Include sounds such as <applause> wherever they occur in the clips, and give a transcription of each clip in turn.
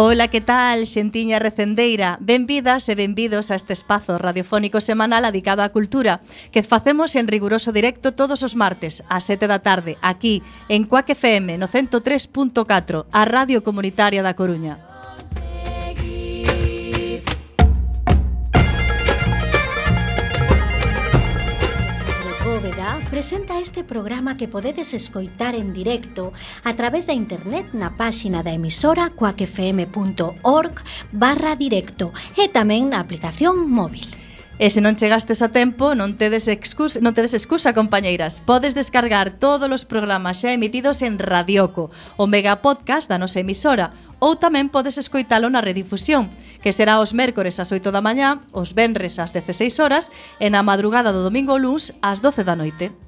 Ola, que tal, xentiña recendeira? Benvidas e benvidos a este espazo radiofónico semanal adicado á cultura que facemos en riguroso directo todos os martes a 7 da tarde aquí en Coaque FM no 103.4, a Radio Comunitaria da Coruña. presenta este programa que podedes escoitar en directo a través da internet na páxina da emisora coacfm.org barra directo e tamén na aplicación móvil. E se non chegastes a tempo, non tedes excusa, non tedes excusa, compañeiras. Podes descargar todos os programas xa emitidos en Radioco, o mega podcast da nosa emisora, ou tamén podes escoitalo na redifusión, que será os mércores ás 8 da mañá, os venres ás 16 horas e na madrugada do domingo luns ás 12 da noite.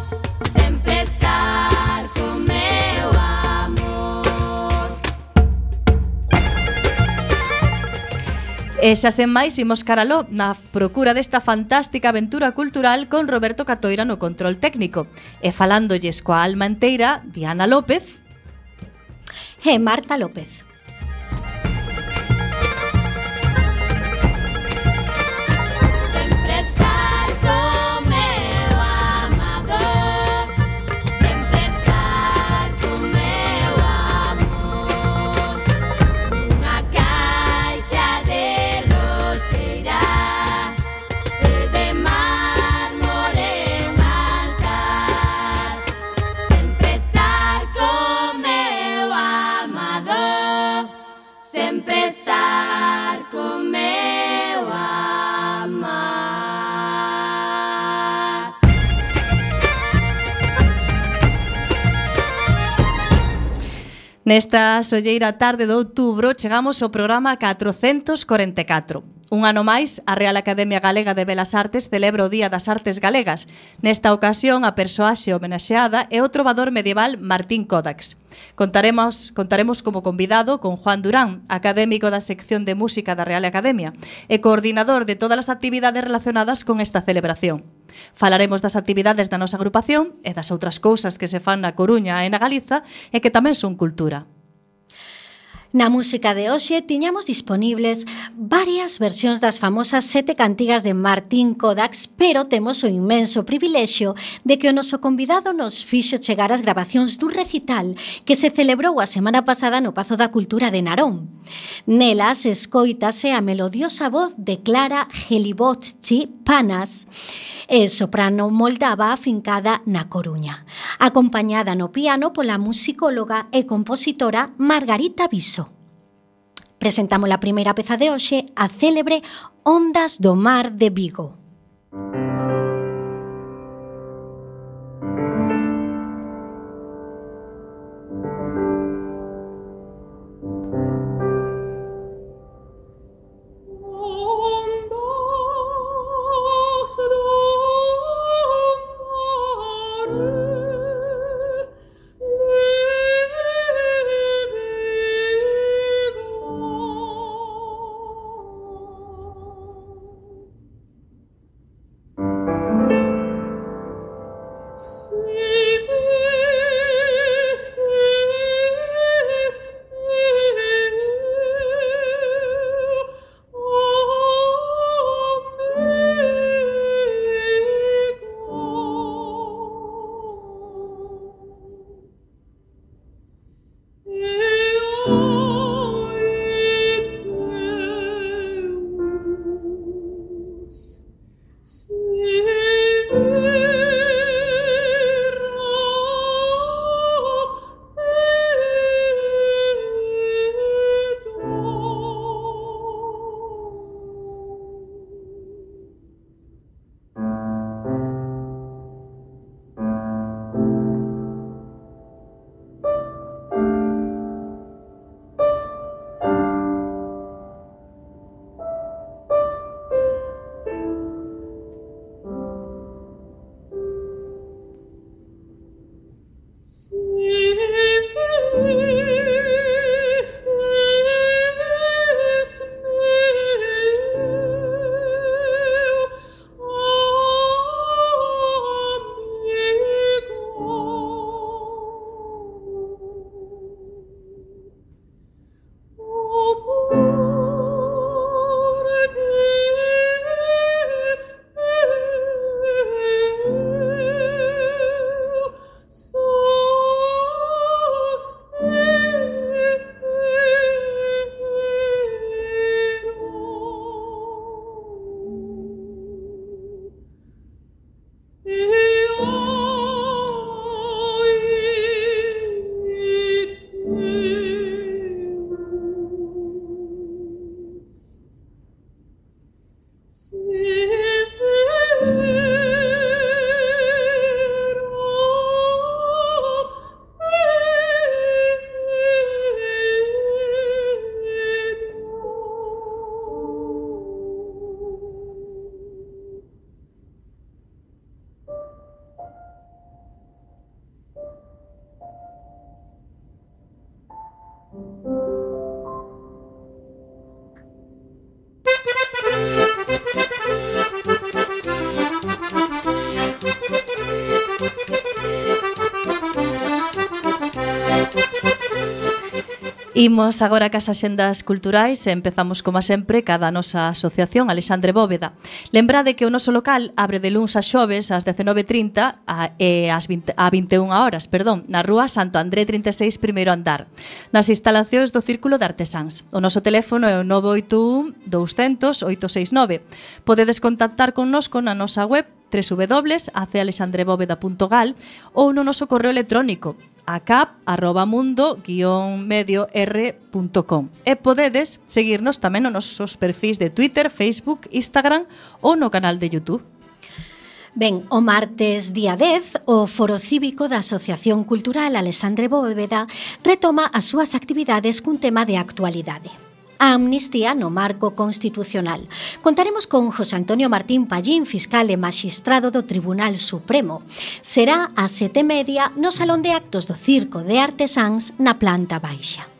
E xa sen máis imos caraló na procura desta fantástica aventura cultural con Roberto Catoira no control técnico. E falándolles coa alma enteira, Diana López e Marta López. Nesta solleira tarde de outubro chegamos ao programa 444. Un ano máis, a Real Academia Galega de Belas Artes celebra o Día das Artes Galegas. Nesta ocasión, a persoaxe homenaxeada é o trovador medieval Martín Kodax. Contaremos, contaremos como convidado con Juan Durán, académico da sección de música da Real Academia e coordinador de todas as actividades relacionadas con esta celebración. Falaremos das actividades da nosa agrupación e das outras cousas que se fan na Coruña e na Galiza e que tamén son cultura. Na música de hoxe tiñamos disponibles varias versións das famosas sete cantigas de Martín Kodax, pero temos o inmenso privilexio de que o noso convidado nos fixo chegar as grabacións dun recital que se celebrou a semana pasada no Pazo da Cultura de Narón. Nelas escoitase a melodiosa voz de Clara Gelibotchi Panas, e soprano moldava afincada na Coruña, acompañada no piano pola musicóloga e compositora Margarita Viso. Presentamos a primeira peza de hoxe, a célebre Ondas do Mar de Vigo. Música Imos agora cas axendas culturais e empezamos, como sempre, cada nosa asociación Alexandre Bóveda. Lembrade que o noso local abre de luns a xoves ás 19.30 a, e ás 20, a 21 horas, perdón, na rúa Santo André 36, primeiro andar, nas instalacións do Círculo de Artesáns. O noso teléfono é o 981 200 869. Podedes contactar connosco na nosa web www.acealexandrebóveda.gal ou no noso correo electrónico acap@mundo-r.com. E podedes seguirnos tamén nos nosos perfis de Twitter, Facebook, Instagram ou no canal de YouTube. Ben, o martes día 10, o Foro Cívico da Asociación Cultural Alexandre Bóveda retoma as súas actividades cun tema de actualidade a amnistía no marco constitucional. Contaremos con José Antonio Martín Pallín, fiscal e magistrado do Tribunal Supremo. Será a sete media no Salón de Actos do Circo de Artesáns na planta baixa.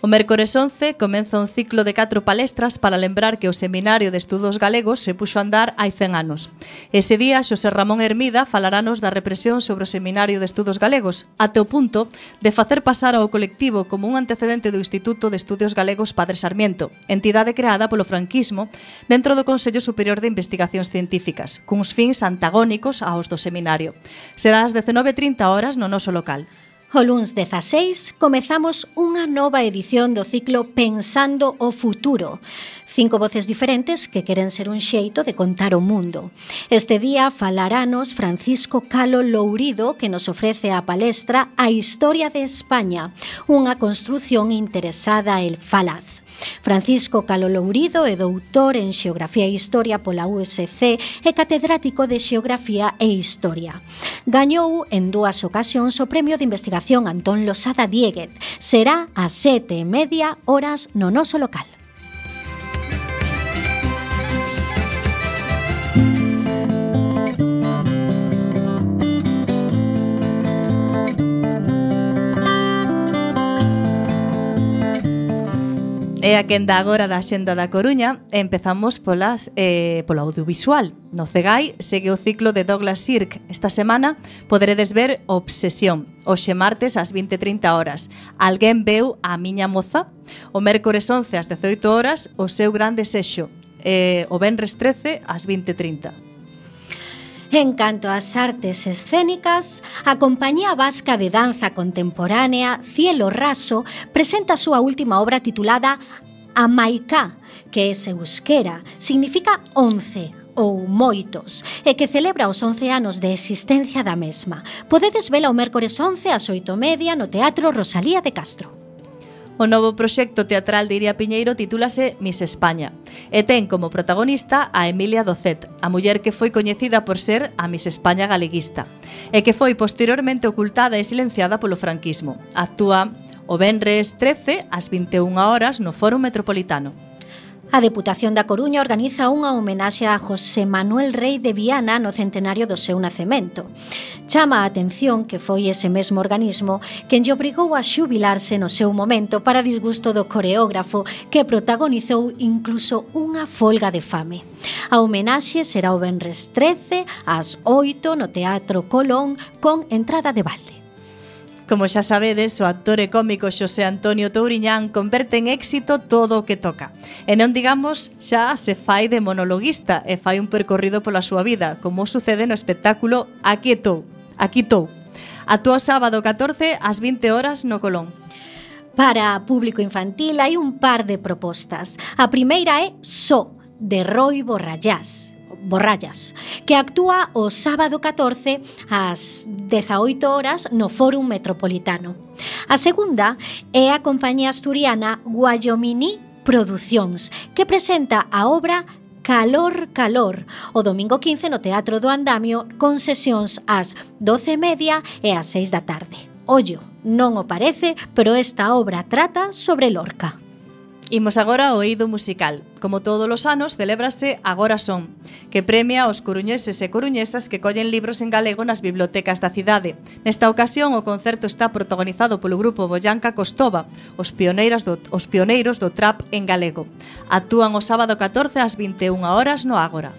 O mércores 11 comeza un ciclo de catro palestras para lembrar que o Seminario de Estudos Galegos se puxo a andar hai 100 anos. Ese día, Xosé Ramón Hermida falaranos da represión sobre o Seminario de Estudos Galegos, até o punto de facer pasar ao colectivo como un antecedente do Instituto de Estudios Galegos Padre Sarmiento, entidade creada polo franquismo dentro do Consello Superior de Investigacións Científicas, cuns fins antagónicos aos do Seminario. Será ás 19.30 horas no noso local. O luns 16 comezamos unha nova edición do ciclo Pensando o Futuro. Cinco voces diferentes que queren ser un xeito de contar o mundo. Este día falaranos Francisco Calo Lourido que nos ofrece a palestra A Historia de España, unha construción interesada el falaz. Francisco Calo Lourido é doutor en Xeografía e Historia pola USC e catedrático de Xeografía e Historia. Gañou en dúas ocasións o Premio de Investigación Antón Losada Dieguez. Será a sete e media horas no noso local. E a quenda agora da Xenda da Coruña empezamos polas, eh, polo audiovisual. No Cegai segue o ciclo de Douglas Sirk. Esta semana poderedes ver Obsesión, hoxe martes ás 20.30 horas. Alguén veu a miña moza? O mércores 11 ás 18 horas o seu grande desexo. Eh, o venres 13 ás 20.30. En canto ás artes escénicas, a Compañía Vasca de Danza Contemporánea Cielo Raso presenta a súa última obra titulada Amaiká, que é euskera, significa once, ou moitos, e que celebra os 11 anos de existencia da mesma. Podedes vela o mércores 11 ás 8:30 no Teatro Rosalía de Castro. O novo proxecto teatral de Iria Piñeiro titúlase Miss España e ten como protagonista a Emilia Docet, a muller que foi coñecida por ser a Miss España galeguista e que foi posteriormente ocultada e silenciada polo franquismo. Actúa o Benres 13 ás 21 horas no Foro Metropolitano. A Deputación da Coruña organiza unha homenaxe a José Manuel Rey de Viana no centenario do seu nacemento. Chama a atención que foi ese mesmo organismo quen lle obrigou a xubilarse no seu momento para disgusto do coreógrafo que protagonizou incluso unha folga de fame. A homenaxe será o Benres 13 ás 8 no Teatro Colón con entrada de balde. Como xa sabedes, o actor e cómico Xosé Antonio Touriñán converte en éxito todo o que toca. E non digamos, xa se fai de monologuista e fai un percorrido pola súa vida, como sucede no espectáculo Aquí estou, aquí estou. Atúa sábado 14 ás 20 horas no Colón. Para público infantil hai un par de propostas. A primeira é So, de Roy Borrallás. Borrallas, que actúa o sábado 14 ás 18 horas no Fórum Metropolitano. A segunda é a compañía asturiana Guayomini Producións, que presenta a obra Calor, calor, o domingo 15 no Teatro do Andamio con sesións ás 12:30 e ás 6 da tarde. Ollo, non o parece, pero esta obra trata sobre Lorca. Imos agora ao eido musical. Como todos os anos, celébrase Agora Son, que premia os coruñeses e coruñesas que collen libros en galego nas bibliotecas da cidade. Nesta ocasión, o concerto está protagonizado polo grupo Boyanca Costova, os, pioneiros do, os pioneiros do trap en galego. Actúan o sábado 14 ás 21 horas no Ágora.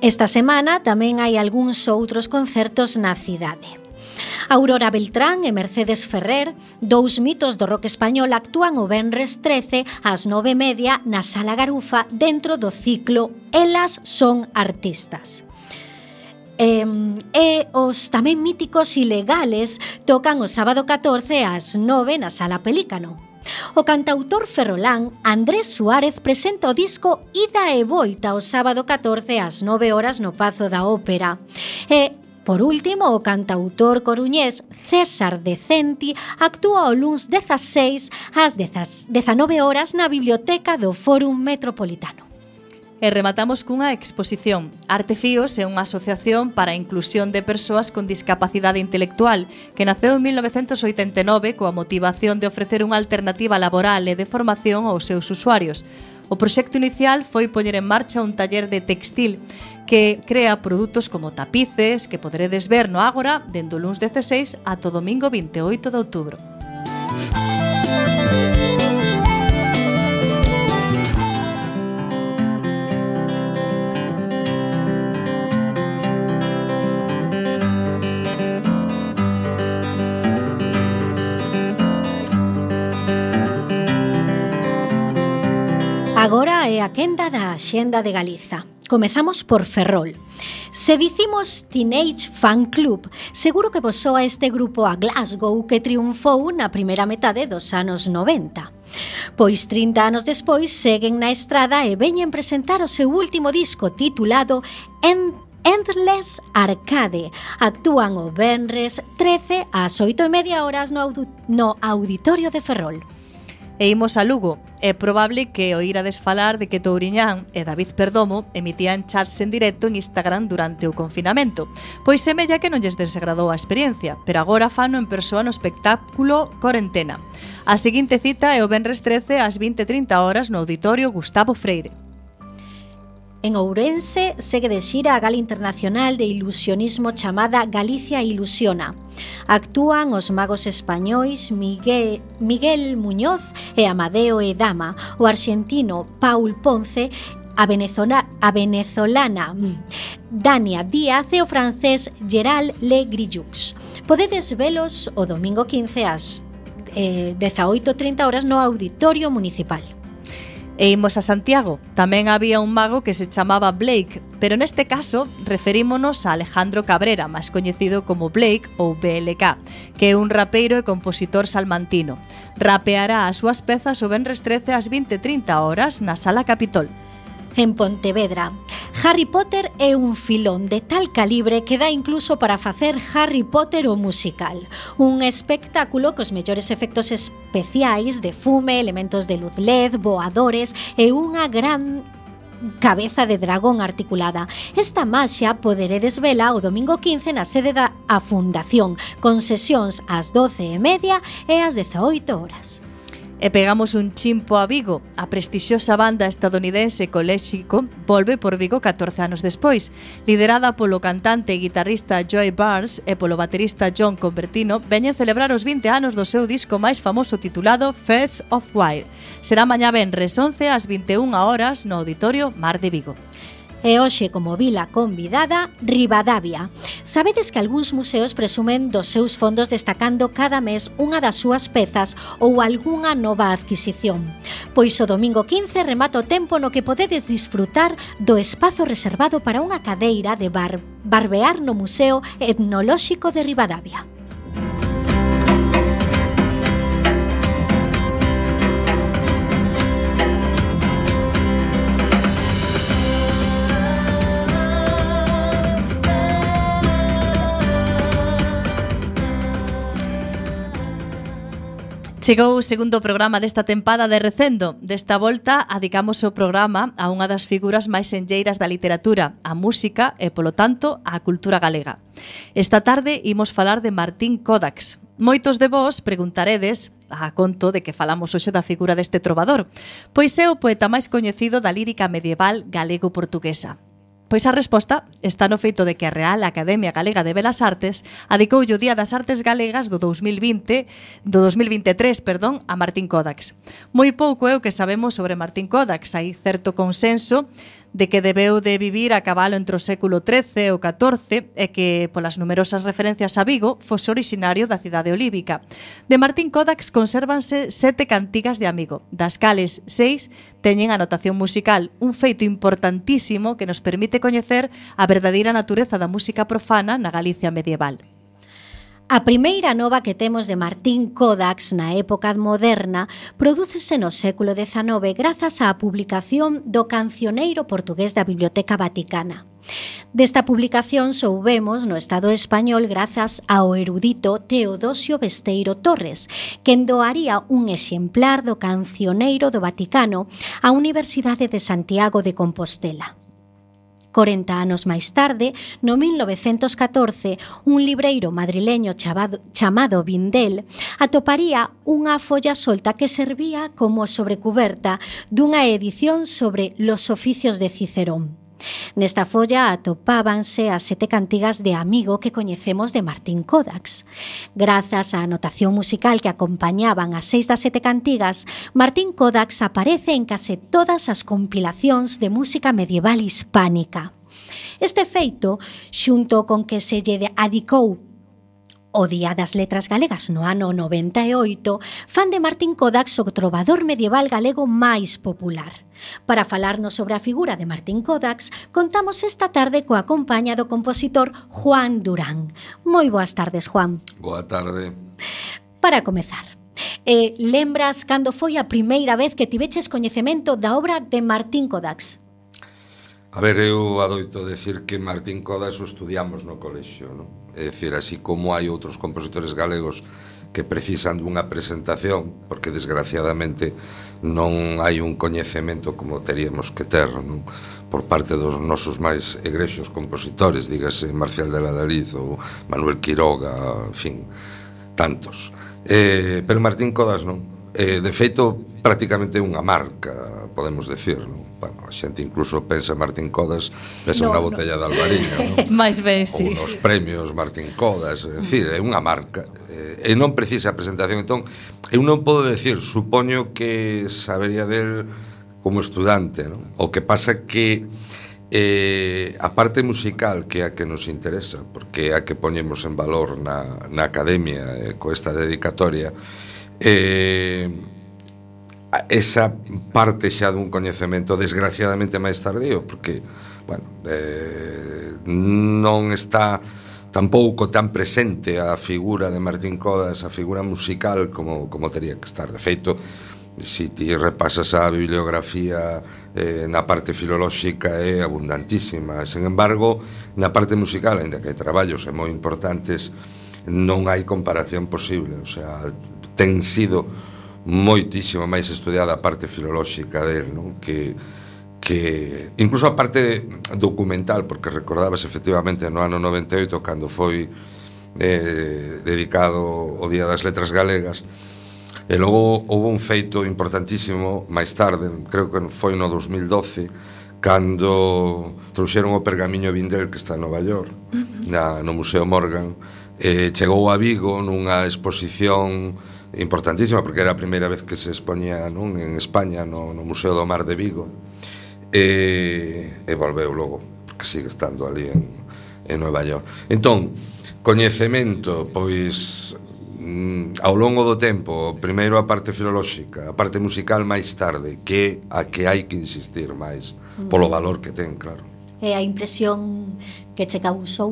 Esta semana tamén hai algúns outros concertos na cidade. Aurora Beltrán e Mercedes Ferrer, dous mitos do rock español, actúan o Benres 13 ás 9:30 na Sala Garufa dentro do ciclo Elas son artistas. E, e os tamén míticos ilegales tocan o sábado 14 ás 9 na Sala Pelícano. O cantautor ferrolán Andrés Suárez presenta o disco Ida e Volta o sábado 14 ás 9 horas no Pazo da Ópera. E Por último, o cantautor coruñés César Decenti actúa o luns 16 ás 19 horas na Biblioteca do Fórum Metropolitano. E rematamos cunha exposición. Artefíos é unha asociación para a inclusión de persoas con discapacidade intelectual que naceu en 1989 coa motivación de ofrecer unha alternativa laboral e de formación aos seus usuarios. O proxecto inicial foi poñer en marcha un taller de textil que crea produtos como tapices que poderedes ver no Ágora dende o luns 16 ato domingo 28 de outubro. Agora é a quenda da Axenda de Galiza. Comezamos por Ferrol. Se dicimos Teenage Fan Club, seguro que vos soa este grupo a Glasgow que triunfou na primeira metade dos anos 90. Pois 30 anos despois seguen na estrada e veñen presentar o seu último disco titulado End Endless Arcade. Actúan o Benres 13 ás 8 e media horas no, auditorio de Ferrol. E imos a Lugo. É probable que oírades falar de que Touriñán e David Perdomo emitían chats en directo en Instagram durante o confinamento. Pois semella que non lles desagradou a experiencia, pero agora fano en persoa no espectáculo Corentena. A seguinte cita é o Benres 13 ás 20.30 horas no Auditorio Gustavo Freire. En Ourense segue de xira a gala internacional de ilusionismo chamada Galicia Ilusiona. Actúan os magos españois Miguel, Miguel Muñoz e Amadeo Edama, o arxentino Paul Ponce a, venezolana, a venezolana mm, Dania Díaz e o francés Gerald Le Grillux. Podedes velos o domingo 15 ás eh, 18.30 horas no Auditorio Municipal. E imos a Santiago. Tamén había un mago que se chamaba Blake, pero neste caso referímonos a Alejandro Cabrera, máis coñecido como Blake ou BLK, que é un rapeiro e compositor salmantino. Rapeará as súas pezas o Benrestrece ás 20.30 horas na Sala Capitol en Pontevedra. Harry Potter é un filón de tal calibre que dá incluso para facer Harry Potter o musical. Un espectáculo cos mellores efectos especiais de fume, elementos de luz LED, voadores e unha gran cabeza de dragón articulada. Esta maxia poderedes vela o domingo 15 na sede da a Fundación, con sesións ás 12 e media e ás 18 horas. E pegamos un chimpo a Vigo. A prestixiosa banda estadounidense Coléxico volve por Vigo 14 anos despois. Liderada polo cantante e guitarrista Joy Barnes e polo baterista John Convertino, veñen celebrar os 20 anos do seu disco máis famoso titulado First of Wild. Será mañá venres 11 ás 21 horas no Auditorio Mar de Vigo. E hoxe como vila convidada, Rivadavia. Sabedes que algúns museos presumen dos seus fondos destacando cada mes unha das súas pezas ou algunha nova adquisición. Pois o domingo 15 remata o tempo no que podedes disfrutar do espazo reservado para unha cadeira de bar, barbear no Museo Etnolóxico de Rivadavia. Chegou o segundo programa desta tempada de Recendo. Desta volta, adicamos o programa a unha das figuras máis enlleiras da literatura, a música e, polo tanto, a cultura galega. Esta tarde imos falar de Martín Kodax. Moitos de vós preguntaredes a conto de que falamos hoxe da figura deste trovador, pois é o poeta máis coñecido da lírica medieval galego-portuguesa. Pois a resposta está no feito de que a Real Academia Galega de Belas Artes adicoulle o Día das Artes Galegas do 2020 do 2023, perdón, a Martín Kodax. Moi pouco é o que sabemos sobre Martín Kodax. hai certo consenso de que debeu de vivir a cabalo entre o século XIII e o XIV e que, polas numerosas referencias a Vigo, fose originario da cidade olívica. De Martín Kodax consérvanse sete cantigas de amigo, das cales seis teñen anotación musical, un feito importantísimo que nos permite coñecer a verdadeira natureza da música profana na Galicia medieval. A primeira nova que temos de Martín Kodax na época moderna prodúcese no século XIX grazas á publicación do Cancioneiro Portugués da Biblioteca Vaticana. Desta publicación soubemos no Estado español grazas ao erudito Teodosio Besteiro Torres, quen doaría un exemplar do Cancioneiro do Vaticano á Universidade de Santiago de Compostela. 40 anos máis tarde, no 1914, un libreiro madrileño chamado, chamado Vindel atoparía unha folla solta que servía como sobrecuberta dunha edición sobre los oficios de Cicerón. Nesta folla atopábanse as sete cantigas de Amigo que coñecemos de Martín Kodax. Grazas á anotación musical que acompañaban as seis das sete cantigas, Martín Kodax aparece en case todas as compilacións de música medieval hispánica. Este feito, xunto con que se lle adicou O Día das Letras Galegas no ano 98 fan de Martín Codax o trovador medieval galego máis popular. Para falarnos sobre a figura de Martín Kodax, contamos esta tarde coa compañía do compositor Juan Durán. Moi boas tardes, Juan. Boa tarde. Para comezar, eh, lembras cando foi a primeira vez que tiveches coñecemento da obra de Martín Kodax? A ver, eu adoito decir que Martín Kodax o estudiamos no colexio, non? É dicir, así como hai outros compositores galegos que precisan dunha presentación porque desgraciadamente non hai un coñecemento como teríamos que ter non? por parte dos nosos máis egrexos compositores dígase Marcial de la Daliz ou Manuel Quiroga en fin, tantos eh, pero Martín Codas non eh, de feito prácticamente unha marca podemos decir non? bueno, a xente incluso pensa Martín Codas, pensa no, unha botella no. de albariño, non? <laughs> Máis ben, sí. Ou nos premios Martín Codas, en fin, é unha marca. Eh, e non precisa presentación, entón, eu non podo decir, supoño que sabería del como estudante, non? O que pasa que eh, a parte musical que é a que nos interesa, porque é a que poñemos en valor na, na academia eh, co esta dedicatoria, eh, esa parte xa dun coñecemento desgraciadamente máis tardío porque, bueno, eh, non está tampouco tan presente a figura de Martín Codas, a figura musical como, como teria que estar. De feito, si ti repasas a bibliografía eh, na parte filolóxica é abundantísima. Sen embargo, na parte musical, ainda que hai traballos e moi importantes, non hai comparación posible. O sea, ten sido moitísimo máis estudiada a parte filolóxica del, non? Que, que incluso a parte documental, porque recordabas efectivamente no ano 98 cando foi eh, dedicado o Día das Letras Galegas, e logo houve un feito importantísimo máis tarde, creo que foi no 2012, cando trouxeron o pergamiño Vindel que está en Nova York, na, no Museo Morgan, eh, chegou a Vigo nunha exposición importantísima porque era a primeira vez que se expoñía non en España no, no Museo do Mar de Vigo e, e volveu logo porque sigue estando ali en, en Nueva York entón, coñecemento pois mm, ao longo do tempo, primeiro a parte filolóxica, a parte musical máis tarde, que a que hai que insistir máis, mm. polo valor que ten, claro. E a impresión que che causou?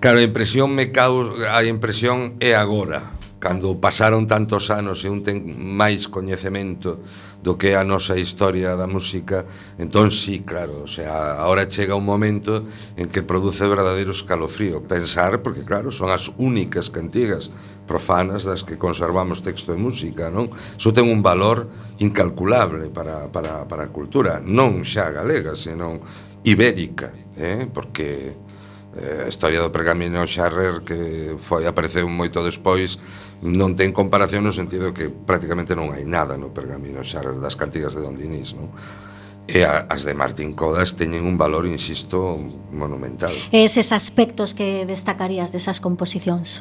Claro, a impresión me caus... a impresión é agora, cando pasaron tantos anos e un ten máis coñecemento do que é a nosa historia da música, entón sí, claro, o sea, ahora chega un momento en que produce verdadeiro escalofrío pensar, porque claro, son as únicas cantigas profanas das que conservamos texto e música, non? Iso ten un valor incalculable para, para, para a cultura, non xa galega, senón ibérica, eh? porque Eh, a historia do pergamino Xarrer que foi apareceu moito despois non ten comparación no sentido que prácticamente non hai nada no pergamino Xarrer das cantigas de Don Dinís non? E a, as de Martín Codas teñen un valor, insisto, monumental. E eses aspectos que destacarías desas composicións?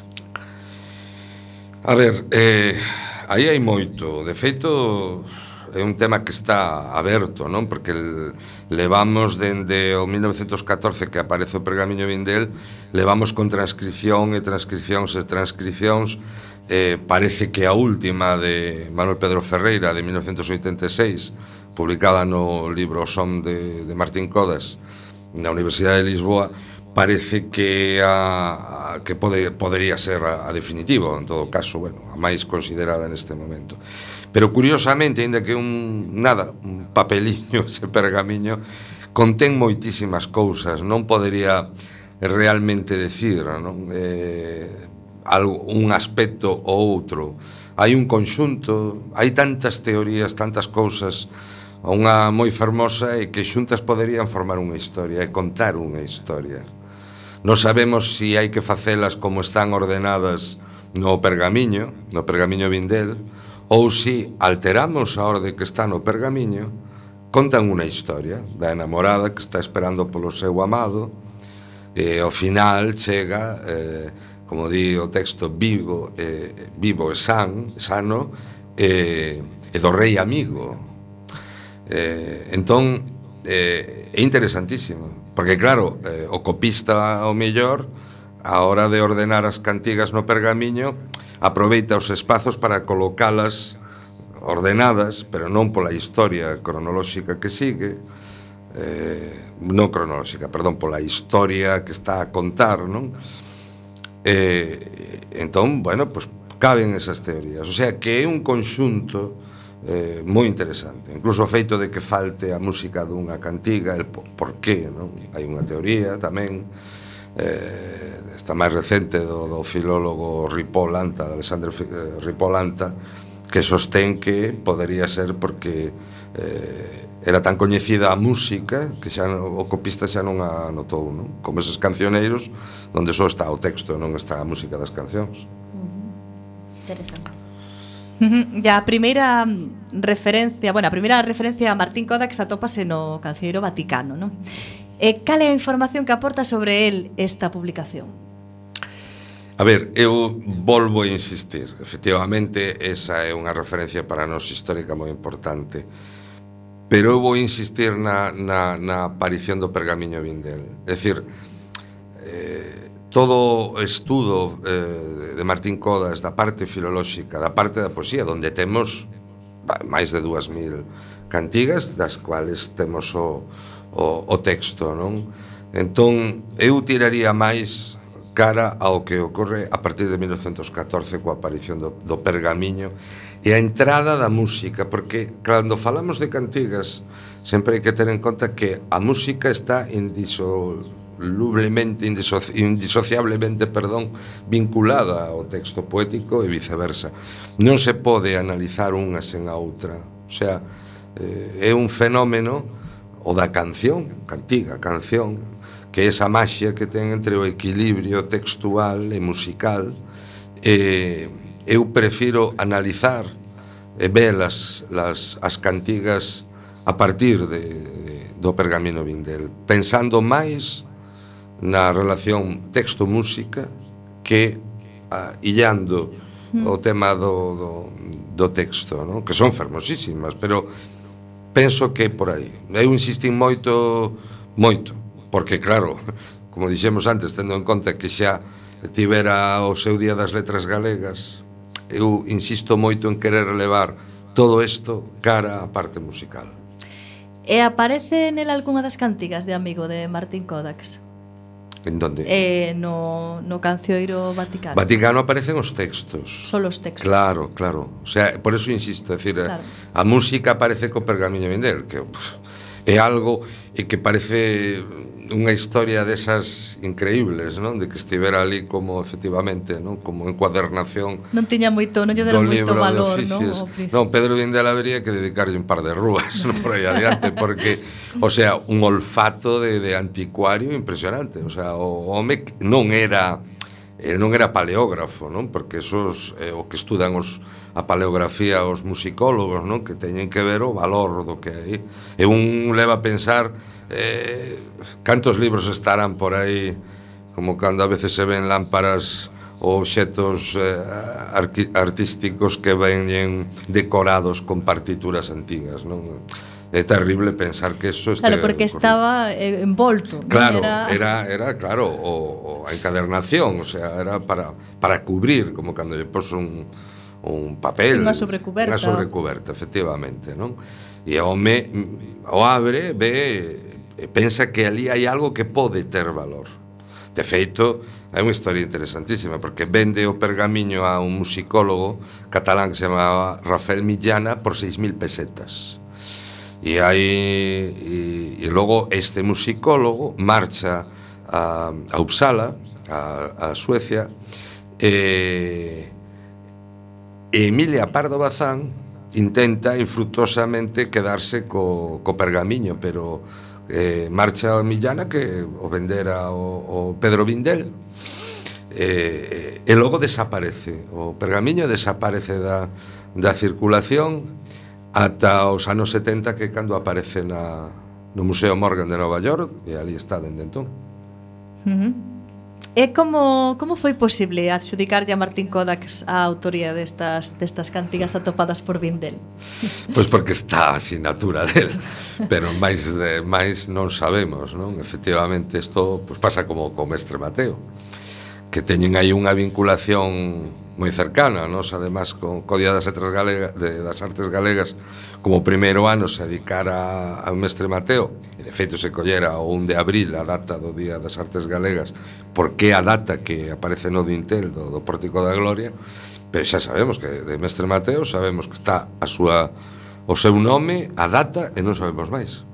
A ver, eh, aí hai moito. De feito, é un tema que está aberto, non? Porque levamos dende o 1914 que aparece o pergamiño Vindel, levamos con transcripción e transcripcións e transcripcións eh, parece que a última de Manuel Pedro Ferreira de 1986 publicada no libro Som de, de Martín Codas na Universidade de Lisboa parece que a, a que pode, podería ser a, a definitivo en todo caso, bueno, a máis considerada neste momento Pero curiosamente, aínda que un nada, un papeliño, <laughs> ese pergamiño contén moitísimas cousas, non podería realmente decir, non? Eh, algo, un aspecto ou outro. Hai un conxunto, hai tantas teorías, tantas cousas, unha moi fermosa e que xuntas poderían formar unha historia e contar unha historia. Non sabemos se si hai que facelas como están ordenadas no pergamiño, no pergamiño Vindel, ou si alteramos a orde que está no pergamiño, contan unha historia da enamorada que está esperando polo seu amado e ao final chega, eh, como di o texto, vivo, eh, vivo e san, sano eh, e do rei amigo. Eh, entón, eh, é interesantísimo, porque claro, eh, o copista ao mellor, a hora de ordenar as cantigas no pergamiño, aproveita os espazos para colocalas ordenadas, pero non pola historia cronolóxica que sigue, eh, non cronolóxica, perdón, pola historia que está a contar, non? Eh, entón, bueno, pues caben esas teorías. O sea, que é un conxunto eh, moi interesante. Incluso o feito de que falte a música dunha cantiga, el por, por qué, non? Hai unha teoría tamén eh, esta máis recente do, do filólogo Ripolanta, de Alexandre eh, Ripolanta, que sostén que podería ser porque eh, era tan coñecida a música que xa o copista xa non a notou, non? Como eses cancioneiros onde só está o texto, non está a música das cancións. Interesante. Ya a primeira referencia, bueno, a primeira referencia a Martín Codax atópase no Cancioneiro Vaticano, non? E cal é a información que aporta sobre el esta publicación? A ver, eu volvo a insistir. Efectivamente, esa é unha referencia para nós histórica moi importante. Pero eu vou insistir na, na, na aparición do pergamiño Vindel. É dicir, eh, todo estudo eh, de Martín Codas da parte filolóxica, da parte da poesía, onde temos máis de 2000 cantigas, das cuales temos o, o, o texto, non? Entón, eu tiraría máis cara ao que ocorre a partir de 1914 coa aparición do, do pergamiño e a entrada da música, porque cando falamos de cantigas sempre hai que ter en conta que a música está indisolublemente, indiso, indisociablemente, perdón, vinculada ao texto poético e viceversa. Non se pode analizar unha sen a outra. O sea, eh, é un fenómeno o da canción, cantiga, canción, que é esa maxia que ten entre o equilibrio textual e musical, eh, eu prefiro analizar e ver as, las, as cantigas a partir de, de, do pergamino Vindel, pensando máis na relación texto-música que ah, illando mm. o tema do, do, do texto, no? que son fermosísimas, pero penso que por aí. Eu insistín moito, moito, porque claro, <laughs> como dixemos antes, tendo en conta que xa tivera o seu Día das Letras Galegas, eu insisto moito en querer levar todo isto cara á parte musical. E aparece nela algunha das cantigas de amigo de Martín Kodax? En donde? Eh, no, no cancioiro Vaticano. Vaticano aparecen os textos. Son os textos. Claro, claro. O sea, por eso insisto, decir, eh, claro. a, a música aparece co pergamiño Mendel, que pff, é algo e que parece unha historia desas increíbles, non? De que estivera ali como efectivamente, non? Como encuadernación. Non tiña moito, non lle dera moito valor, non? Non, Pedro Vindela habería que dedicarlle un par de rúas non? por aí adiante porque, o sea, un olfato de, de anticuario impresionante, o sea, o home non era el non era paleógrafo, non? Porque esos eh, o que estudan os a paleografía os musicólogos, non? Que teñen que ver o valor do que hai. E un leva a pensar eh, cantos libros estarán por aí como cando a veces se ven lámparas ou obxetos eh, artísticos que veñen decorados con partituras antigas, non? é terrible pensar que eso este Claro, porque estaba eh, envolto. Claro, era... era era claro o, o a encadernación, o sea, era para para cubrir como cando lle poso un un papel, unha sobrecuberta. Unha sobrecuberta, efectivamente, non? E o home o abre, ve eh, e pensa que ali hai algo que pode ter valor. De feito, é unha historia interesantísima porque vende o pergamiño a un musicólogo catalán que se chamaba Rafael Millana por 6.000 pesetas. E hai e, e logo este musicólogo marcha a, a Uppsala, a, a Suecia, e, e Emilia Pardo Bazán intenta infructuosamente quedarse co, co pergamiño, pero eh, marcha a Millana que o vendera o, o Pedro Vindel eh, e logo desaparece. O pergamiño desaparece da, da circulación ata os anos 70 que cando aparece na, no Museo Morgan de Nova York e ali está dende entón. Uh -huh. E como, como foi posible adxudicarlle a Martín Kodax a autoría destas, destas cantigas atopadas por Vindel? <laughs> Pois pues porque está a sinatura del, pero máis de, máis non sabemos, non? Efectivamente, isto pues, pasa como co Mestre Mateo. Uh que teñen aí unha vinculación moi cercana, nos además con Codia das Artes Galegas, de, das Artes Galegas como primeiro ano se dedicara ao mestre Mateo. E de feito se collera o 1 de abril a data do Día das Artes Galegas porque a data que aparece no dintel do, do Pórtico da Gloria pero xa sabemos que de mestre Mateo sabemos que está a súa o seu nome, a data e non sabemos máis.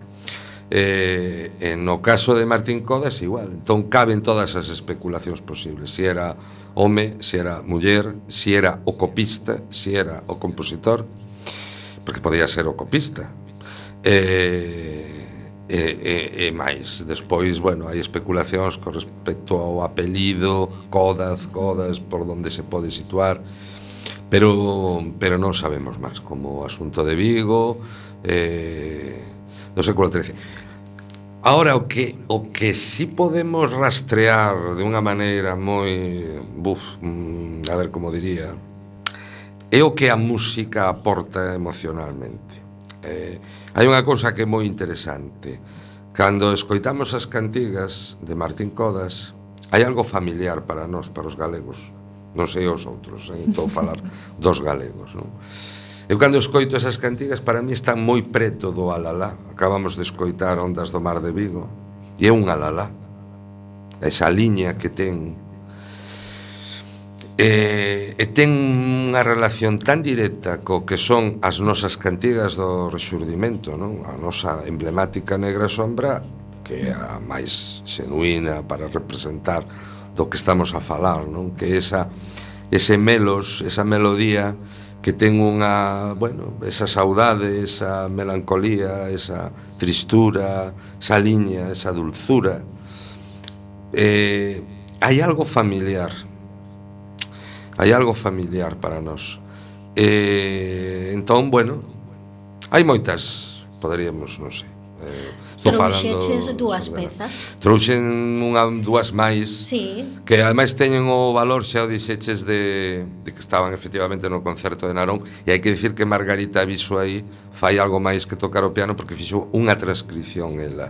Eh, en no caso de Martín Codas igual, entón caben todas as especulacións posibles, se si era home, se si era muller, se si era o copista, se era o compositor, porque podía ser o copista. E, eh, e, eh, e, eh, e máis, despois, bueno, hai especulacións con respecto ao apelido, Codas, Codas, por onde se pode situar, pero pero non sabemos máis como asunto de Vigo, eh, do século XIII. Ahora, o que, o que sí podemos rastrear de unha maneira moi... Buf, mm, a ver como diría... É o que a música aporta emocionalmente. Eh, hai unha cousa que é moi interesante. Cando escoitamos as cantigas de Martín Codas, hai algo familiar para nós, para os galegos. Non sei os outros, eh? estou a falar <laughs> dos galegos. Non? Eu cando escoito esas cantigas para mí están moi preto do alalá. Acabamos de escoitar Ondas do Mar de Vigo e é un alalá. Esa liña que ten E, e ten unha relación tan directa co que son as nosas cantigas do rexurdimento, non? A nosa emblemática negra sombra que é a máis xenuína para representar do que estamos a falar, non? Que esa ese melos, esa melodía que ten unha, bueno, esa saudade, esa melancolía, esa tristura, esa liña, esa dulzura. Eh, hai algo familiar. Hai algo familiar para nós. Eh, entón, bueno, hai moitas, poderíamos, non sei, eh, falando. Trouxeches dúas pezas. Trouxen unha dúas máis. Sí. Que ademais teñen o valor xa o dixeches de, de que estaban efectivamente no concerto de Narón e hai que dicir que Margarita Aviso aí fai algo máis que tocar o piano porque fixou unha transcripción ela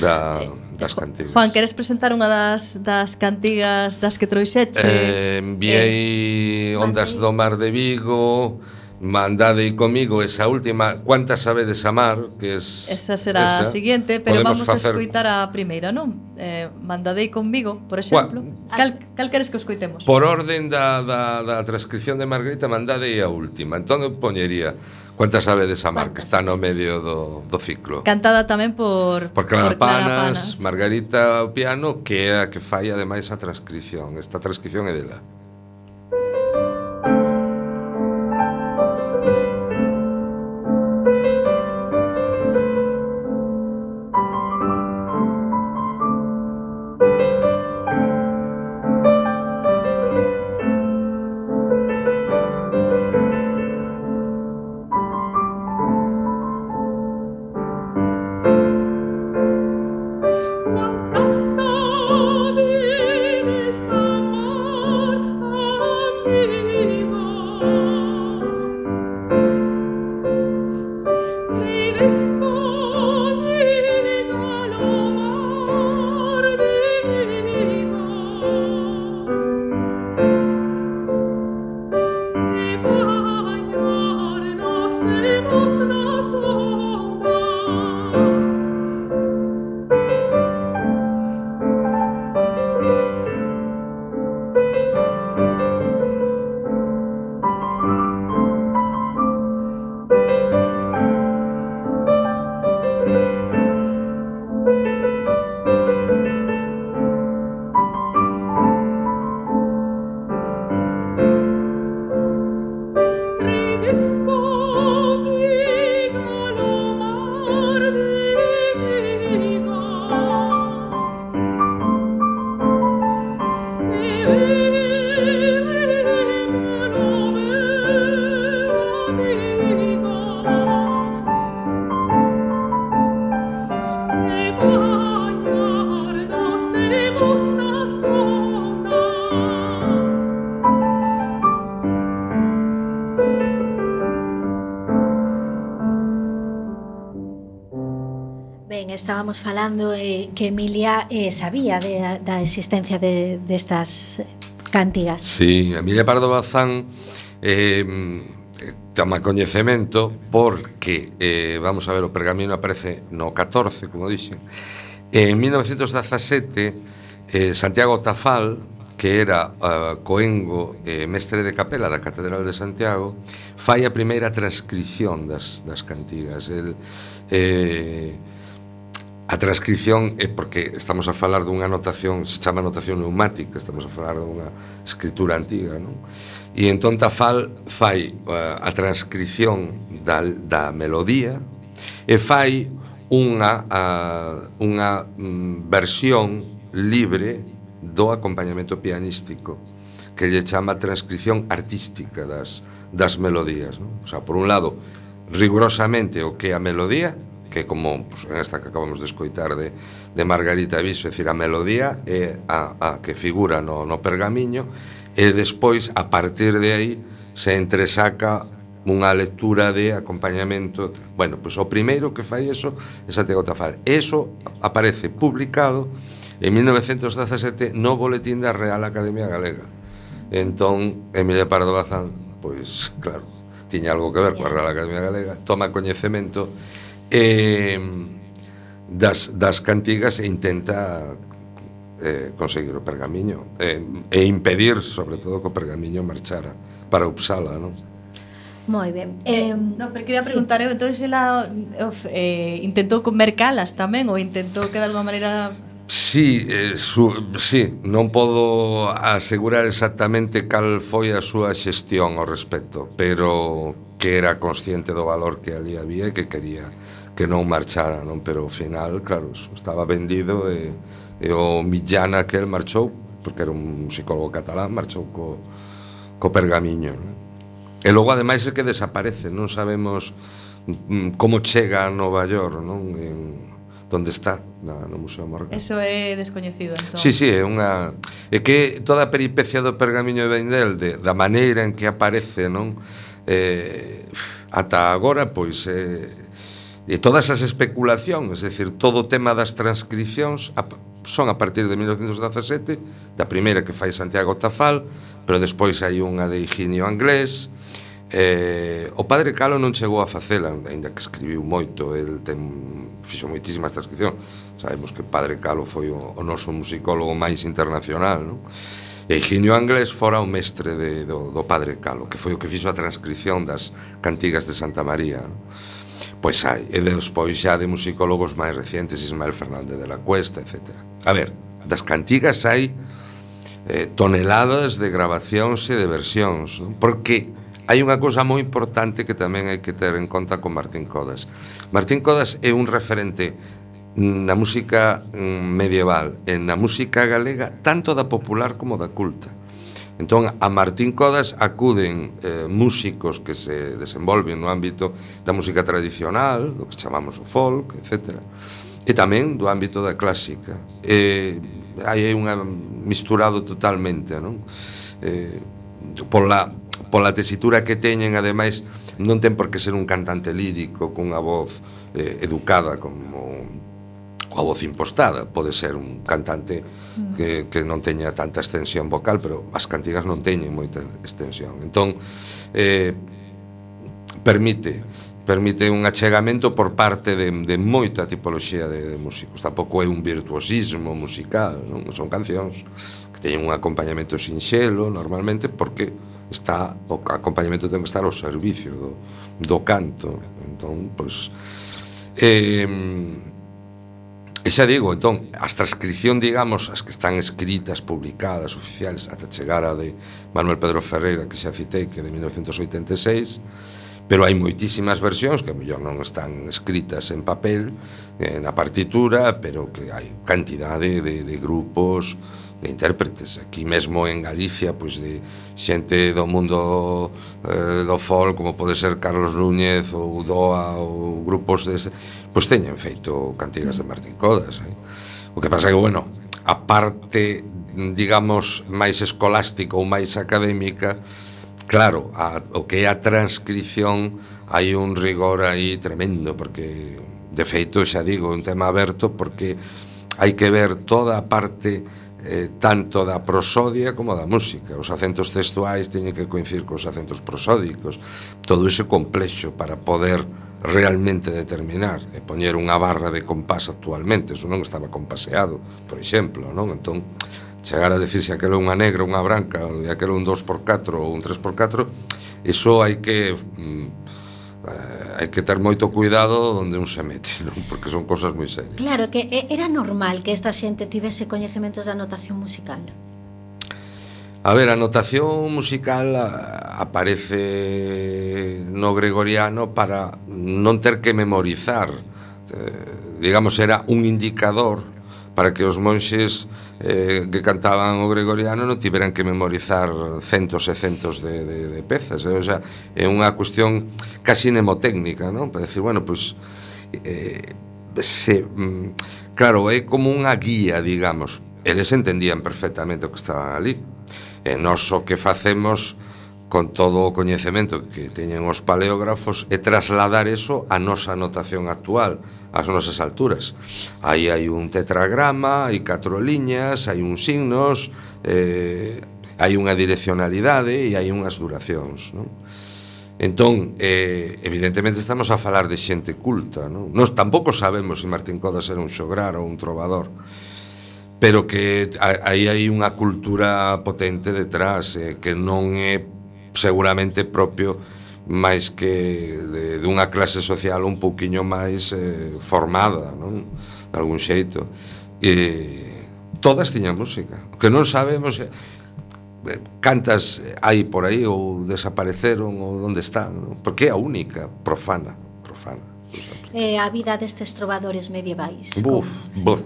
da, eh, das cantigas. Juan, queres presentar unha das, das cantigas das que trouxeche? Eh, enviei eh, Ondas do Mar de Vigo, Mandade comigo esa última Cuántas sabedes amar? Que es, Esa será esa. a siguiente Pero Podemos vamos facer... a escutar a primeira, non? Eh, Mandadei comigo, por exemplo. Ah. Cal, cal queres que escoitemos? Por orden da, da, da transcripción de Margarita Mandadei a última. Entón eu poñería Cuántas sabedes amar? Que está no medio do, do ciclo. Cantada tamén por Por Clara, por Clara Panas, Margarita o piano Que é a que fai ademais a transcripción Esta transcripción é dela. estábamos falando eh, que Emilia eh, sabía de, da existencia de, destas de cántigas. Sí, Emilia Pardo Bazán eh, mm, toma coñecemento porque, eh, vamos a ver, o pergamino aparece no 14, como dixen. En 1917, eh, Santiago Tafal, que era uh, coengo e eh, mestre de capela da Catedral de Santiago, fai a primeira transcripción das, das cantigas. El, eh, A transcripción é porque estamos a falar dunha notación, se chama notación neumática, estamos a falar dunha escritura antiga, non? E entón Tafal fai eh, a transcripción da, da melodía e fai unha, uh, unha mm, versión libre do acompañamento pianístico que lle chama transcripción artística das, das melodías. Non? O sea, por un lado, rigurosamente o que é a melodía que como pues, en esta que acabamos de escoitar de, de Margarita Viso, é dicir, a melodía é a, a que figura no, no pergamiño e despois, a partir de aí, se entresaca unha lectura de acompañamento. Bueno, pois o primeiro que fai eso é Santiago Tafal eso aparece publicado en 1917 no Boletín da Real Academia Galega. Entón Emilia Pardo Bazán pois claro, tiña algo que ver coa Real Academia Galega toma coñecemento eh, das, das cantigas e intenta eh, conseguir o pergamiño eh, e impedir, sobre todo, que o pergamiño marchara para Uppsala, non? Moi ben. Eh, eh, no, pero quería preguntar, sí. entón ela eh, eh intentou mercalas tamén ou intentou que de alguma maneira Sí, eh, su, sí, non podo asegurar exactamente cal foi a súa xestión ao respecto, pero que era consciente do valor que ali había e que quería que non marchara, non? Pero ao final, claro, estaba vendido e, e o Millán aquel marchou, porque era un psicólogo catalán, marchou co, co pergamiño, non? E logo, ademais, é que desaparece, non sabemos mm, como chega a Nova York, non? En, donde está na, no Museo Morgan. Eso é descoñecido, entón. Sí, sí, é unha é que toda a peripecia do pergamiño de Vendel de, da maneira en que aparece, non? Eh, ata agora pois é eh, E todas as especulacións, é dicir, todo o tema das transcripcións son a partir de 1917, da primeira que fai Santiago Tafal, pero despois hai unha de Higinio Anglés. Eh, o padre Calo non chegou a facela, aínda que escribiu moito, el ten fixo moitísimas transcripcións. Sabemos que padre Calo foi o, o noso musicólogo máis internacional, non? E Higinio Anglés fora o mestre de, do, do padre Calo, que foi o que fixo a transcripción das cantigas de Santa María, non? Pois hai, e despois xa de musicólogos máis recientes, Ismael Fernández de la Cuesta, etc. A ver, das cantigas hai eh, toneladas de grabacións e de versións, non? porque hai unha cousa moi importante que tamén hai que ter en conta con Martín Codas. Martín Codas é un referente na música mm, medieval e na música galega tanto da popular como da culta Entón, a Martín Codas acuden eh, músicos que se desenvolven no ámbito da música tradicional, do que chamamos o folk, etc. E tamén do ámbito da clásica. E, hai unha misturado totalmente, non? Eh, pola, pola tesitura que teñen, ademais, non ten por que ser un cantante lírico cunha voz eh, educada como coa voz impostada. Pode ser un cantante que, mm. que non teña tanta extensión vocal, pero as cantigas non teñen moita extensión. Entón, eh, permite permite un achegamento por parte de, de moita tipoloxía de, de músicos. Tampouco é un virtuosismo musical, non? son cancións que teñen un acompañamento sinxelo normalmente porque está o acompañamento ten que estar ao servicio do, do canto. Entón, pois eh, E xa digo, entón, as transcripción, digamos, as que están escritas, publicadas, oficiales, ata chegar a de Manuel Pedro Ferreira, que xa citei, que de 1986, pero hai moitísimas versións que mellor non están escritas en papel, eh, na partitura, pero que hai cantidade de, de grupos, de intérpretes aquí mesmo en Galicia pois de xente do mundo eh, do folk como pode ser Carlos Núñez ou Doa ou grupos de pois teñen feito cantigas de Martín Codas eh? o que pasa que bueno a parte digamos máis escolástica ou máis académica claro a, o que é a transcripción hai un rigor aí tremendo porque de feito xa digo un tema aberto porque hai que ver toda a parte eh, tanto da prosodia como da música. Os acentos textuais teñen que coincidir cos acentos prosódicos. Todo iso complexo para poder realmente determinar e poñer unha barra de compás actualmente, eso non estaba compaseado, por exemplo, non? Entón, chegar a decir se aquelo unha negra, unha branca, e aquelo un 2x4 ou un 3x4, iso hai que mm, eh, hai que ter moito cuidado onde un se mete, non? <laughs> porque son cosas moi serias. Claro, que era normal que esta xente tivese coñecementos da notación musical. A ver, a notación musical aparece no gregoriano para non ter que memorizar. Eh, digamos, era un indicador para que os monxes eh, que cantaban o gregoriano non tiveran que memorizar centos e centos de, de, de pezas, eh? o sea, é unha cuestión casi mnemotécnica, non? Para decir, bueno, pois pues, eh, se, mm, claro, é como unha guía, digamos. Eles entendían perfectamente o que estaban ali. E nós o que facemos con todo o coñecemento que teñen os paleógrafos e trasladar eso á nosa notación actual, ás nosas alturas. Aí hai un tetragrama, hai catro liñas, hai uns signos, eh, hai unha direccionalidade e hai unhas duracións, non? Entón, eh, evidentemente estamos a falar de xente culta, non? Nos tampouco sabemos se Martín Codas era un xograr ou un trovador pero que aí hai unha cultura potente detrás eh, que non é seguramente propio máis que de, dunha clase social un pouquiño máis eh, formada, non? De algún xeito. E todas tiñan música. O que non sabemos é eh, cantas hai por aí ou desapareceron ou onde están, non? porque é a única profana, profana. Eh, a vida destes trovadores medievais. Buf, buf.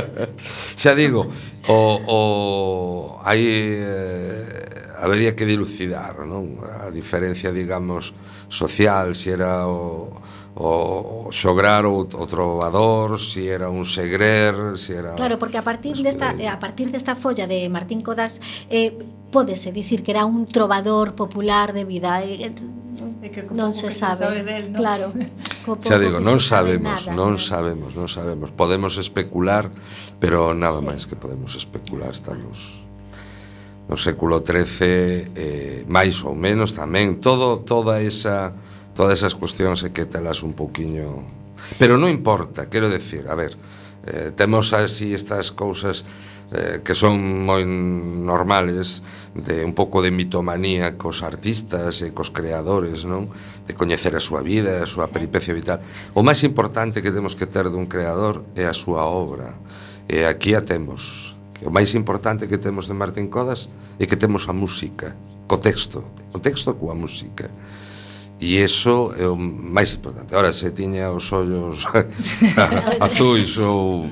<laughs> Xa digo, o, o hai eh, habería que dilucidar non? a diferencia, digamos, social, se si era o, o xograr ou o trovador, se si era un segrer, se si era Claro, porque a partir desta eh, a partir desta folla de Martín Codas eh pódese dicir que era un trovador popular de vida. Eh, É que non se sabe, se sabe del, non? claro. Xa digo, non sabemos, nada, non sabemos, non sabemos. Podemos especular, pero nada sí. máis que podemos especular, estamos no século XIII eh, máis ou menos tamén todo toda esa todas esas cuestións e que telas un pouquiño pero non importa, quero decir, a ver eh, temos así estas cousas eh, que son moi normales de un pouco de mitomanía cos artistas e cos creadores, non? De coñecer a súa vida, a súa peripecia vital. O máis importante que temos que ter dun creador é a súa obra. E aquí a temos. O máis importante que temos de Martín Codas é que temos a música, co texto, o texto coa música. E eso é o máis importante. Ahora, se tiña os ollos <laughs> azuis ou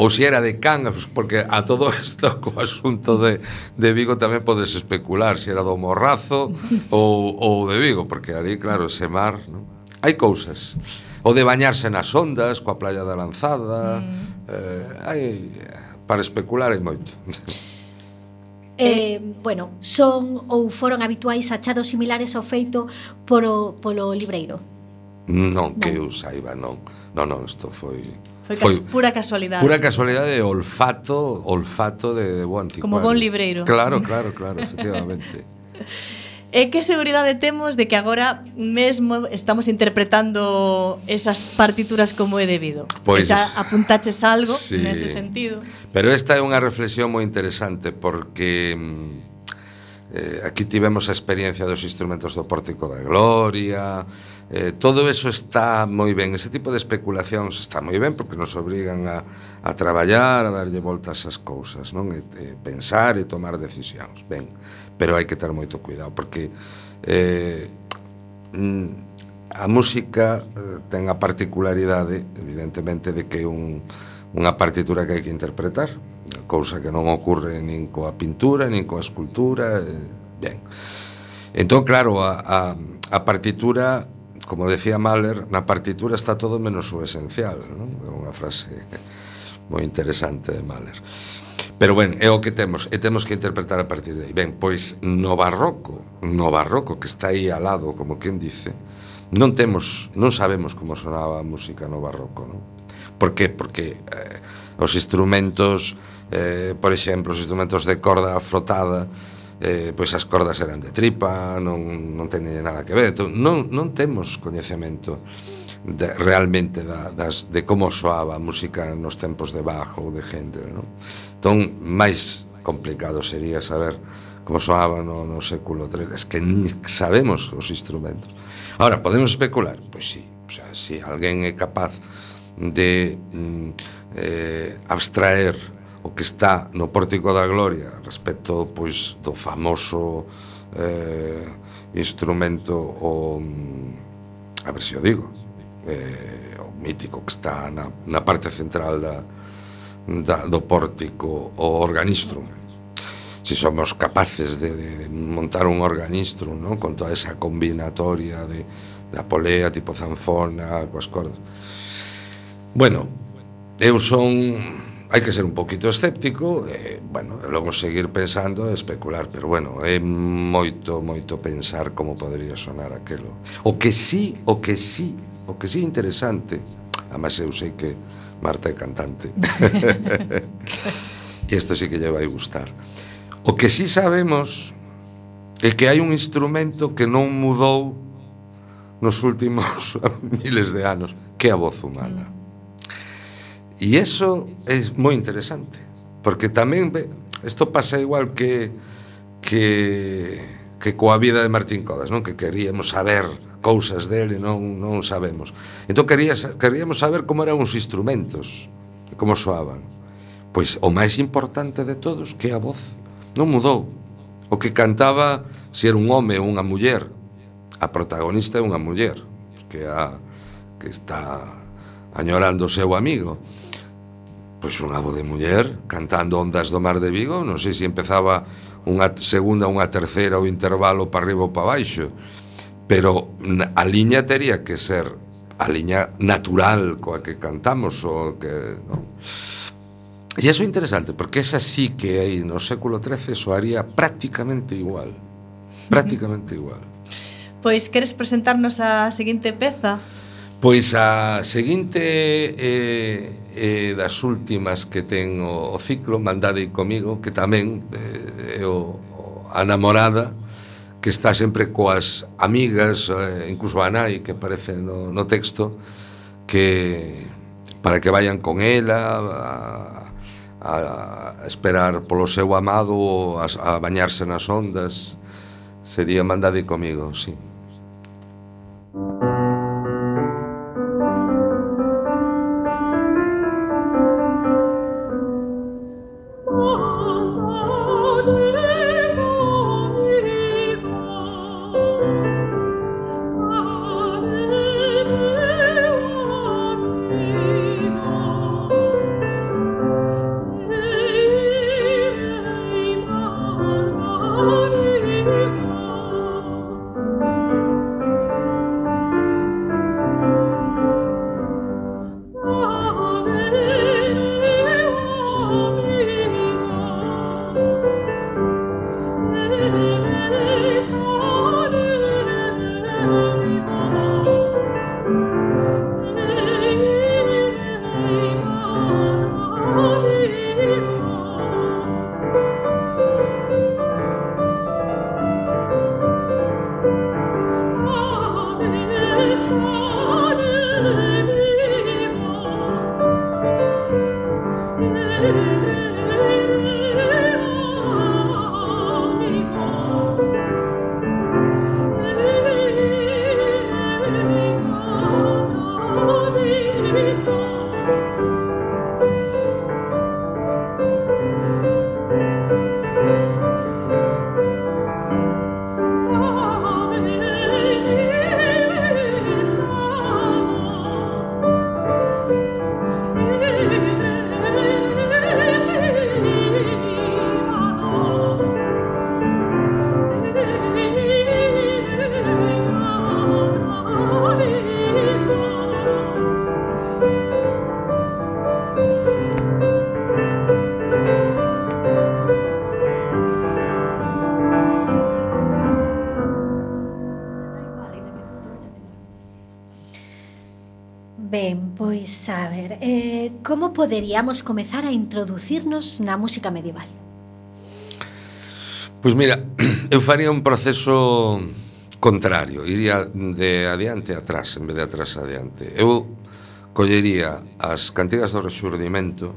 ou se era de cangas, porque a todo isto co asunto de, de Vigo tamén podes especular se era do Morrazo ou, ou de Vigo, porque ali, claro, ese mar, non? hai cousas. O de bañarse nas ondas, coa playa da Lanzada, mm. eh, hai para especular é moito. <laughs> Eh, bueno, son ou foron habituais achados similares ao feito polo, polo libreiro? Non, que eu saiba, non. Non, non, isto foi... Foi, foi pura casualidade. Pura casualidade de olfato, olfato de, de bo anticuario. Como bon libreiro. Claro, claro, claro, efectivamente. <laughs> E que seguridade temos de que agora mesmo estamos interpretando esas partituras como é debido? Pois, xa apuntaches algo sí. nese sentido? Pero esta é unha reflexión moi interesante porque mm, eh, aquí tivemos a experiencia dos instrumentos do Pórtico da Gloria, eh, todo eso está moi ben, ese tipo de especulacións está moi ben porque nos obrigan a, a traballar, a darlle voltas ás cousas, non? E, e pensar e tomar decisións. Ben, pero hai que ter moito cuidado porque eh, mm, a música eh, ten a particularidade evidentemente de que un, unha partitura que hai que interpretar cousa que non ocorre nin coa pintura nin coa escultura eh, ben entón claro a, a, a partitura como decía Mahler, na partitura está todo menos o esencial, non? É unha frase moi interesante de Mahler. Pero ben, é o que temos, e temos que interpretar a partir de aí. Ben, pois no barroco, no barroco que está aí al lado, como quen dice, non temos, non sabemos como sonaba a música no barroco, non? Por que? Porque eh, os instrumentos, eh, por exemplo, os instrumentos de corda frotada, eh, pois as cordas eran de tripa, non, non teñen nada que ver, entón, non, non temos coñecemento de, realmente da, das, de como soaba a música nos tempos de Bach ou de Händel, non? Entón, máis complicado sería saber como soaba no, no século III. Es que ni sabemos os instrumentos. Ahora, podemos especular? Pois sí. O sea, si alguén é capaz de mm, eh, abstraer o que está no Pórtico da Gloria respecto pois do famoso eh, instrumento o mm, a ver se o digo eh, o mítico que está na, na parte central da, da, do pórtico o organistrum se somos capaces de, de montar un organistrum non? con toda esa combinatoria de, da polea tipo zanfona coas cordas bueno, eu son hai que ser un poquito escéptico e, eh, bueno, e logo seguir pensando e especular, pero bueno, é moito, moito pensar como podría sonar aquelo. O que sí, o que sí, o que sí interesante, además eu sei que Marta é cantante. <laughs> e isto sí que lle vai gustar. O que sí sabemos é que hai un instrumento que non mudou nos últimos <laughs> miles de anos, que é a voz humana. E eso é moi interesante, porque tamén isto pasa igual que que que coa vida de Martín Codas, non? Que queríamos saber cousas dele non, non sabemos. Entón querías, queríamos saber como eran os instrumentos, como soaban. Pois o máis importante de todos que a voz non mudou. O que cantaba se era un home ou unha muller. A protagonista é unha muller que a que está añorando o seu amigo. Pois unha voz de muller cantando Ondas do Mar de Vigo, non sei se empezaba unha segunda, unha terceira o intervalo para arriba ou para baixo pero a liña tería que ser a liña natural coa que cantamos ou que non? E iso é interesante, porque esa sí que aí no século XIII soaría prácticamente igual. Prácticamente igual. Pois queres presentarnos a seguinte peza? Pois a seguinte eh, eh, das últimas que ten o, o ciclo Mandade comigo Que tamén eh, é o, o A namorada que está sempre coas amigas, eh, incluso a nai que aparece no, no texto, que para que vayan con ela a, a esperar polo seu amado a, a bañarse nas ondas sería mandade comigo, sí. Thank you. poderíamos comezar a introducirnos na música medieval? Pois mira, <clears throat> eu faría un proceso contrario, iría de adiante a atrás, en vez de atrás a adiante. Eu collería as cantigas do rexurdimento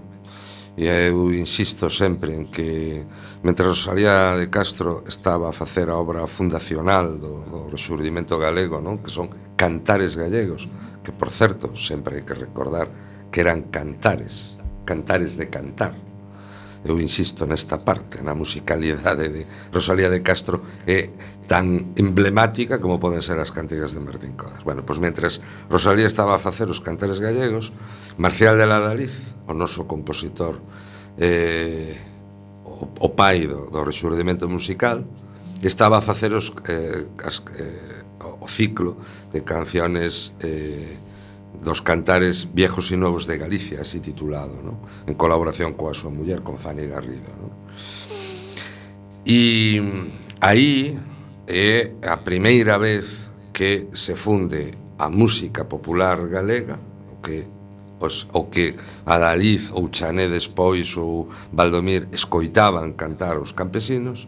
e eu insisto sempre en que mentre Rosalía de Castro estaba a facer a obra fundacional do, do rexurdimento galego, non? que son cantares gallegos, que por certo sempre hai que recordar que eran cantares, cantares de cantar. Eu insisto nesta parte, na musicalidade de Rosalía de Castro é tan emblemática como poden ser as cantigas de Martín Codas. Bueno, pois mentres Rosalía estaba a facer os cantares gallegos, Marcial de la Daliz, o noso compositor eh, o, o pai do, do rexurdimento musical, estaba a facer os, eh, as, eh, o ciclo de canciones eh, dos cantares viejos e novos de Galicia, así titulado, ¿no? en colaboración coa súa muller, con Fanny Garrido. ¿no? E aí é a primeira vez que se funde a música popular galega, o que pois, o que Adaliz ou Chané despois ou Valdomir escoitaban cantar os campesinos,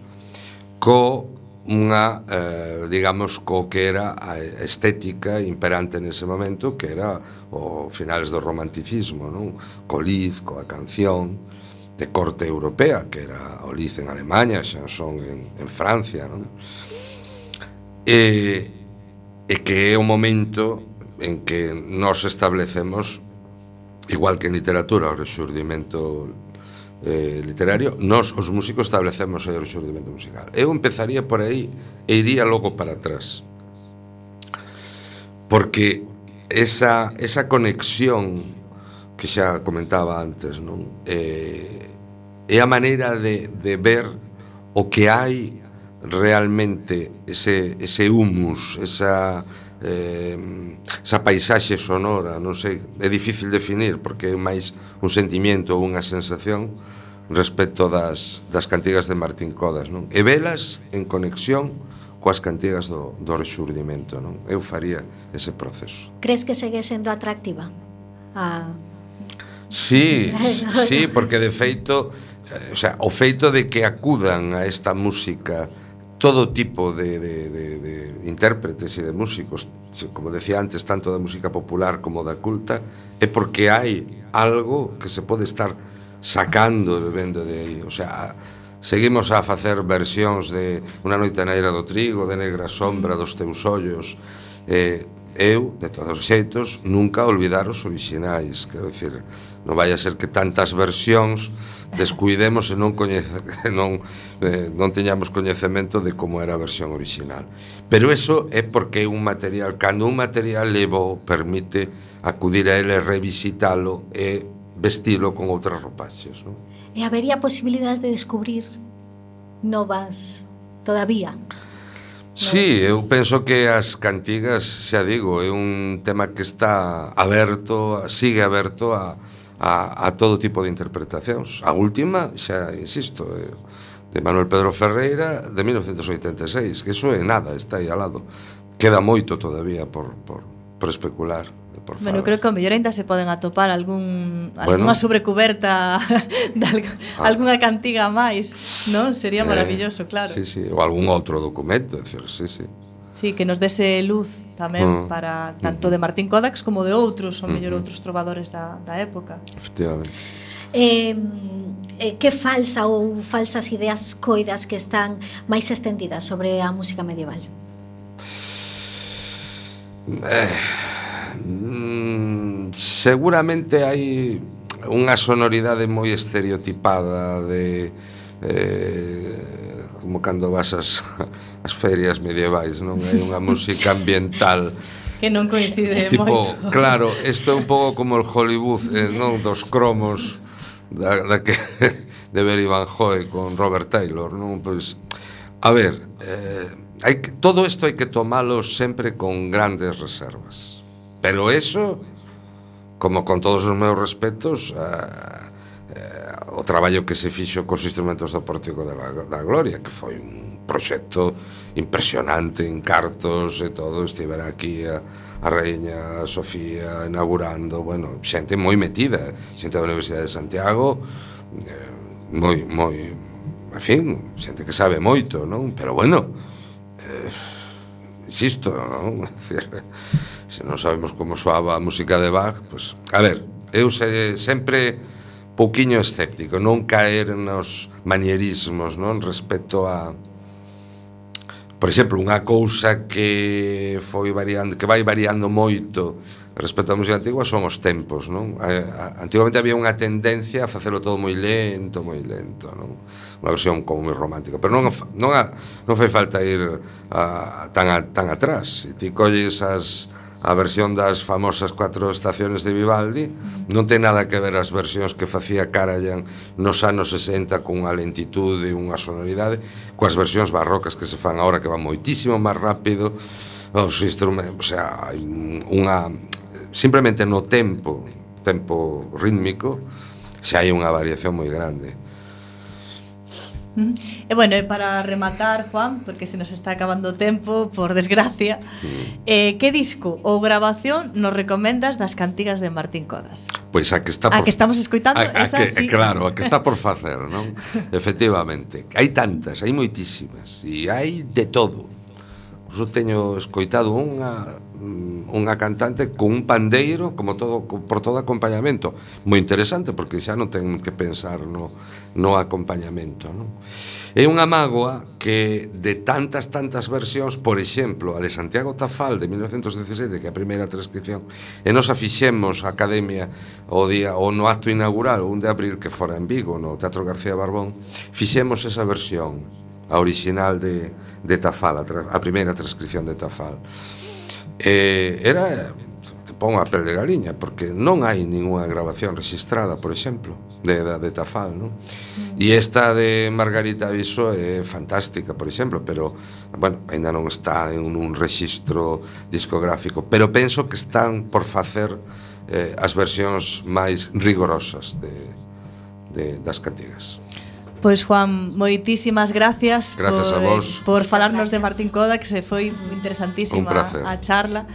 co unha, eh, digamos, co que era a estética imperante nese momento, que era o finales do romanticismo, non? Co Liz, coa canción de corte europea, que era o Liz en Alemanha, Chanson en, en Francia, non? E, e que é o momento en que nos establecemos, igual que en literatura, o rexurdimento eh, literario, nós os músicos establecemos aí o xurdimento musical. Eu empezaría por aí e iría logo para atrás. Porque esa, esa conexión que xa comentaba antes, non? Eh, é a maneira de, de ver o que hai realmente ese, ese humus, esa, eh, esa paisaxe sonora, non sei, é difícil definir porque é máis un sentimento ou unha sensación respecto das, das cantigas de Martín Codas, non? E velas en conexión coas cantigas do, do rexurdimento, non? Eu faría ese proceso. Crees que segue sendo atractiva? A... Sí, sí, porque de feito, eh, o sea, o feito de que acudan a esta música todo tipo de, de, de, de intérpretes e de músicos, como decía antes, tanto da música popular como da culta, é porque hai algo que se pode estar sacando e bebendo de aí. O sea, seguimos a facer versións de Una noite neira do trigo, de Negra sombra dos teus ollos. Eh, eu, de todos os xeitos, nunca olvidar os orixinais. Quero decir, non vai a ser que tantas versións descuidemos e non coñece, <laughs> non eh, non teñamos coñecemento de como era a versión orixinal. Pero eso é porque un material, cando un material levo permite acudir a ele, revisitalo e vestilo con outras ropaxes, non? E habería posibilidades de descubrir novas todavía. Sí, eu penso que as cantigas, xa digo, é un tema que está aberto, sigue aberto a, a, a todo tipo de interpretacións. A última, xa insisto, de Manuel Pedro Ferreira de 1986, que iso é nada, está aí al lado. Queda moito todavía por, por, por especular. Por bueno, creo que a mellor ainda se poden atopar algún bueno, algunha sobrecuberta <laughs> de algo, ah, algunha cantiga máis, non? Sería eh, maravilloso, eh, claro. Sí, sí, ou algún outro documento, decir, sí, sí sí, que nos dese luz tamén mm. para tanto de Martín Kodax como de outros, ou mellor mm outros trovadores da, da época. Efectivamente. Eh, eh, que falsa ou falsas ideas coidas que están máis extendidas sobre a música medieval? Eh, mm, seguramente hai unha sonoridade moi estereotipada de eh, como cando vas as, as ferias medievais, non? Hai unha música ambiental <laughs> que non coincide tipo, moito. Claro, isto é un pouco como el Hollywood, eh, non dos cromos da, da que <laughs> de ver Ivan Joe con Robert Taylor, non? Pois a ver, eh, hai que, todo isto hai que tomalo sempre con grandes reservas. Pero eso como con todos os meus respetos a, o traballo que se fixo cos instrumentos do Pórtico da, da Gloria, que foi un proxecto impresionante en cartos e todo, estivera aquí a, a Raíña, a Sofía inaugurando, bueno, xente moi metida, xente da Universidade de Santiago, eh, moi, moi, en fin, xente que sabe moito, non? Pero bueno, eh, insisto, non? <laughs> Se non sabemos como soaba a música de Bach, pues, a ver, eu se, sempre pouquiño escéptico, non caer nos manierismos, non, respecto a por exemplo, unha cousa que foi variando, que vai variando moito respecto á música antigua son os tempos, non? Antigamente había unha tendencia a facelo todo moi lento, moi lento, non? Unha versión como moi romántica, pero non non a, non fai falta ir a, tan a, tan atrás. Se ti colles as a versión das famosas cuatro estaciones de Vivaldi non ten nada que ver as versións que facía Karajan nos anos 60 cunha lentitude e unha sonoridade coas versións barrocas que se fan agora que van moitísimo máis rápido os instrumentos, o sea, unha simplemente no tempo, tempo rítmico, se hai unha variación moi grande. E bueno, e para rematar, Juan, porque se nos está acabando o tempo, por desgracia, eh, que disco ou grabación nos recomendas das cantigas de Martín Codas? Pois a que está por... A que estamos escuitando, a, a esa que, sí. Claro, a que está por <laughs> facer, non? Efectivamente. Hai tantas, hai moitísimas, e hai de todo. Eu teño escoitado unha unha cantante con un pandeiro como todo por todo acompañamento moi interesante porque xa non ten que pensar no, no acompañamento non? é unha mágoa que de tantas tantas versións por exemplo a de Santiago Tafal de 1917 que é a primeira transcripción e nos afixemos a Academia o día o no acto inaugural o 1 de abril que fora en Vigo no Teatro García Barbón fixemos esa versión a original de, de Tafal a, tra, a primeira transcripción de Tafal eh, era pon a pel de galiña porque non hai ningunha grabación registrada por exemplo, de, de, de Tafal non? Mm. e esta de Margarita Viso é fantástica por exemplo, pero, bueno, ainda non está en un registro discográfico pero penso que están por facer eh, as versións máis rigorosas de, de, das cantigas Pois Juan, moitísimas gracias, gracias por, a vos. por falarnos gracias. de Martín Coda, que se foi interesantísima a charla.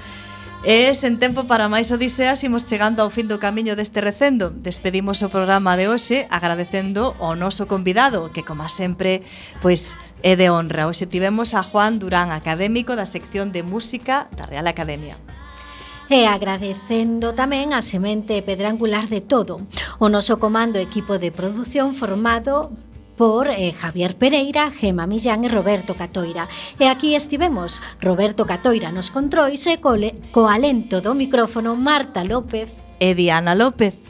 E sen tempo para máis odiseas imos chegando ao fin do camiño deste recendo. Despedimos o programa de hoxe agradecendo ao noso convidado, que como sempre, pois é de honra. Hoxe tivemos a Juan Durán, académico da sección de música da Real Academia. E agradecendo tamén a semente pedrangular de todo, o noso comando equipo de produción formado por eh, Javier Pereira, Gema Millán e Roberto Catoira. E aquí estivemos Roberto Catoira nos controis e co, co alento do micrófono Marta López e Diana López.